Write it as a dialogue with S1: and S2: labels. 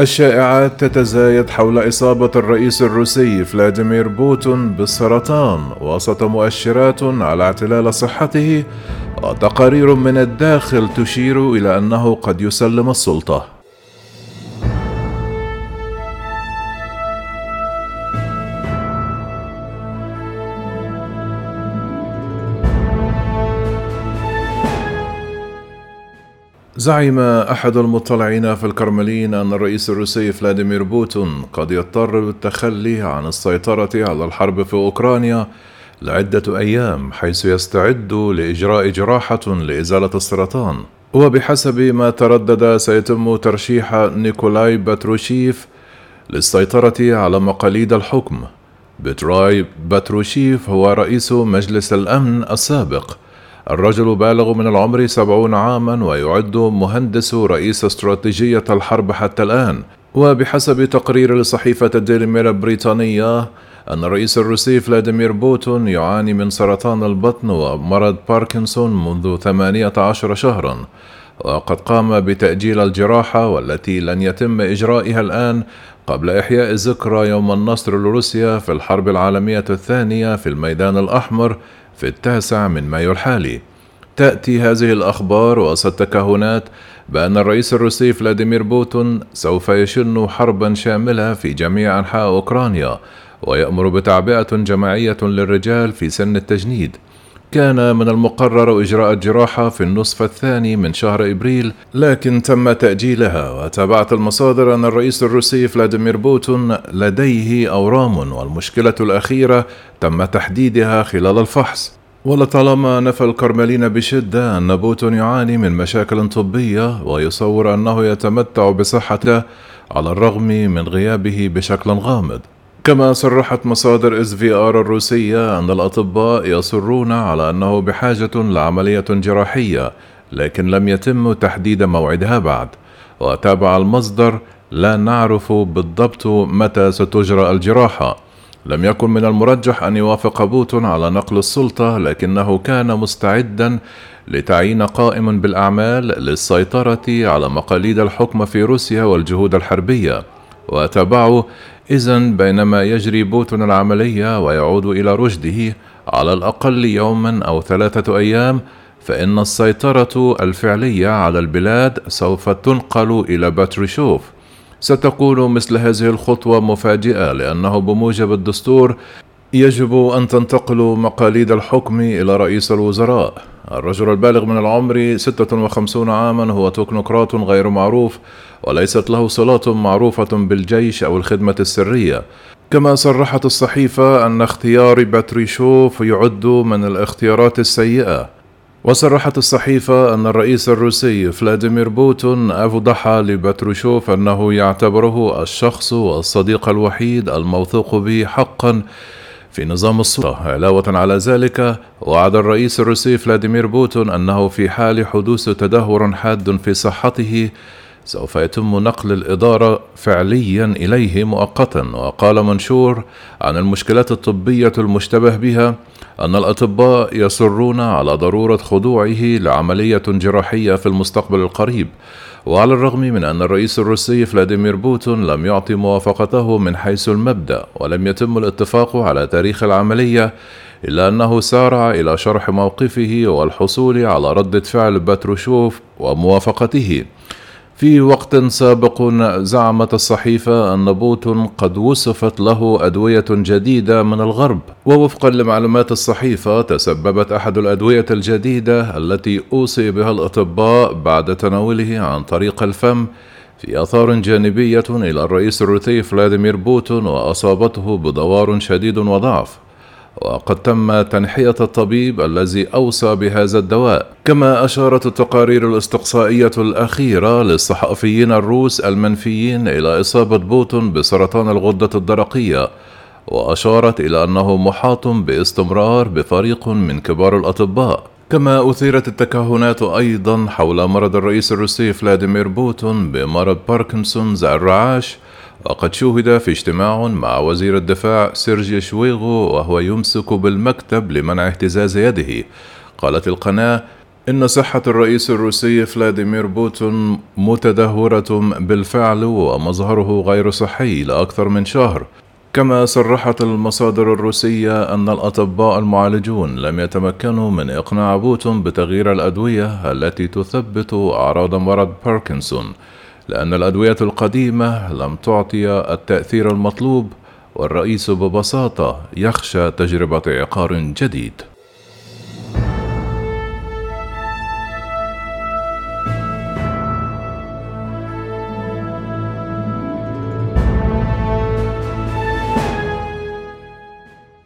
S1: الشائعات تتزايد حول إصابة الرئيس الروسي فلاديمير بوتون بالسرطان وسط مؤشرات على اعتلال صحته وتقارير من الداخل تشير إلى أنه قد يسلم السلطة. زعم أحد المطلعين في الكرملين أن الرئيس الروسي فلاديمير بوتين قد يضطر بالتخلي عن السيطرة على الحرب في أوكرانيا لعدة أيام حيث يستعد لإجراء جراحة لإزالة السرطان. وبحسب ما تردد سيتم ترشيح نيكولاي باتروشيف للسيطرة على مقاليد الحكم. بتراي باتروشيف هو رئيس مجلس الأمن السابق. الرجل بالغ من العمر سبعون عاما ويعد مهندس رئيس استراتيجية الحرب حتى الآن. وبحسب تقرير لصحيفة الديلي ميل البريطانية أن الرئيس الروسي فلاديمير بوتين يعاني من سرطان البطن ومرض باركنسون منذ 18 شهرا. وقد قام بتأجيل الجراحة والتي لن يتم إجرائها الآن قبل إحياء ذكرى يوم النصر لروسيا في الحرب العالمية الثانية في الميدان الأحمر في التاسع من مايو الحالي. تأتي هذه الأخبار وسط تكهنات بأن الرئيس الروسي فلاديمير بوتين سوف يشن حربا شاملة في جميع أنحاء أوكرانيا ويأمر بتعبئة جماعية للرجال في سن التجنيد. كان من المقرر إجراء الجراحة في النصف الثاني من شهر إبريل لكن تم تأجيلها وتابعت المصادر أن الرئيس الروسي فلاديمير بوتين لديه أورام والمشكلة الأخيرة تم تحديدها خلال الفحص. ولطالما نفى الكرملين بشدة أن بوتين يعاني من مشاكل طبية ويصور أنه يتمتع بصحته على الرغم من غيابه بشكل غامض. كما صرحت مصادر SVR الروسية أن الأطباء يصرون على أنه بحاجة لعملية جراحية لكن لم يتم تحديد موعدها بعد. وتابع المصدر لا نعرف بالضبط متى ستجرى الجراحة. لم يكن من المرجح أن يوافق بوتين على نقل السلطة لكنه كان مستعدا لتعيين قائم بالأعمال للسيطرة على مقاليد الحكم في روسيا والجهود الحربية. وتابعه إذا بينما يجري بوتين العملية ويعود إلى رشده على الأقل يوما أو ثلاثة أيام فإن السيطرة الفعلية على البلاد سوف تنقل إلى باتروشيف ستكون مثل هذه الخطوة مفاجئة لأنه بموجب الدستور يجب أن تنتقل مقاليد الحكم إلى رئيس الوزراء. الرجل البالغ من العمر 56 عاما هو تكنوقراط غير معروف وليست له صلات معروفة بالجيش أو الخدمة السرية. كما صرحت الصحيفة أن اختيار باتروشيف يعد من الاختيارات السيئة. وصرحت الصحيفة أن الرئيس الروسي فلاديمير بوتين أوضح لباتروشيف أنه يعتبره الشخص والصديق الوحيد الموثوق به حقا في نظام السلطة. علاوة على ذلك وعد الرئيس الروسي فلاديمير بوتين أنه في حال حدوث تدهور حاد في صحته سوف يتم نقل الإدارة فعليا إليه مؤقتا. وقال منشور عن المشكلات الطبية المشتبه بها أن الأطباء يصرون على ضرورة خضوعه لعملية جراحية في المستقبل القريب. وعلى الرغم من أن الرئيس الروسي فلاديمير بوتين لم يعطي موافقته من حيث المبدأ ولم يتم الاتفاق على تاريخ العملية إلا أنه سارع إلى شرح موقفه والحصول على ردة فعل باتروشوف وموافقته. في وقت سابق زعمت الصحيفة أن بوتين قد وصفت له أدوية جديدة من الغرب. ووفقا لمعلومات الصحيفة تسببت أحد الأدوية الجديدة التي أوصي بها الأطباء بعد تناوله عن طريق الفم في آثار جانبية إلى الرئيس الروسي فلاديمير بوتين وأصابته بدوار شديد وضعف. وقد تم تنحية الطبيب الذي أوصى بهذا الدواء. كما أشارت التقارير الاستقصائية الأخيرة للصحفيين الروس المنفيين إلى إصابة بوتين بسرطان الغدة الدرقية وأشارت إلى أنه محاط باستمرار بفريق من كبار الأطباء. كما أثيرت التكهنات أيضا حول مرض الرئيس الروسي فلاديمير بوتين بمرض باركنسونز الرعاش وقد شوهد في اجتماع مع وزير الدفاع سيرجي شويغو وهو يمسك بالمكتب لمنع اهتزاز يده. قالت القناة إن صحة الرئيس الروسي فلاديمير بوتين متدهورة بالفعل ومظهره غير صحي لأكثر من شهر. كما صرحت المصادر الروسية أن الأطباء المعالجون لم يتمكنوا من إقناع بوتين بتغيير الأدوية التي تثبت أعراض مرض باركنسون. لأن الأدوية القديمة لم تعطي التأثير المطلوب والرئيس ببساطة يخشى تجربة عقار جديد.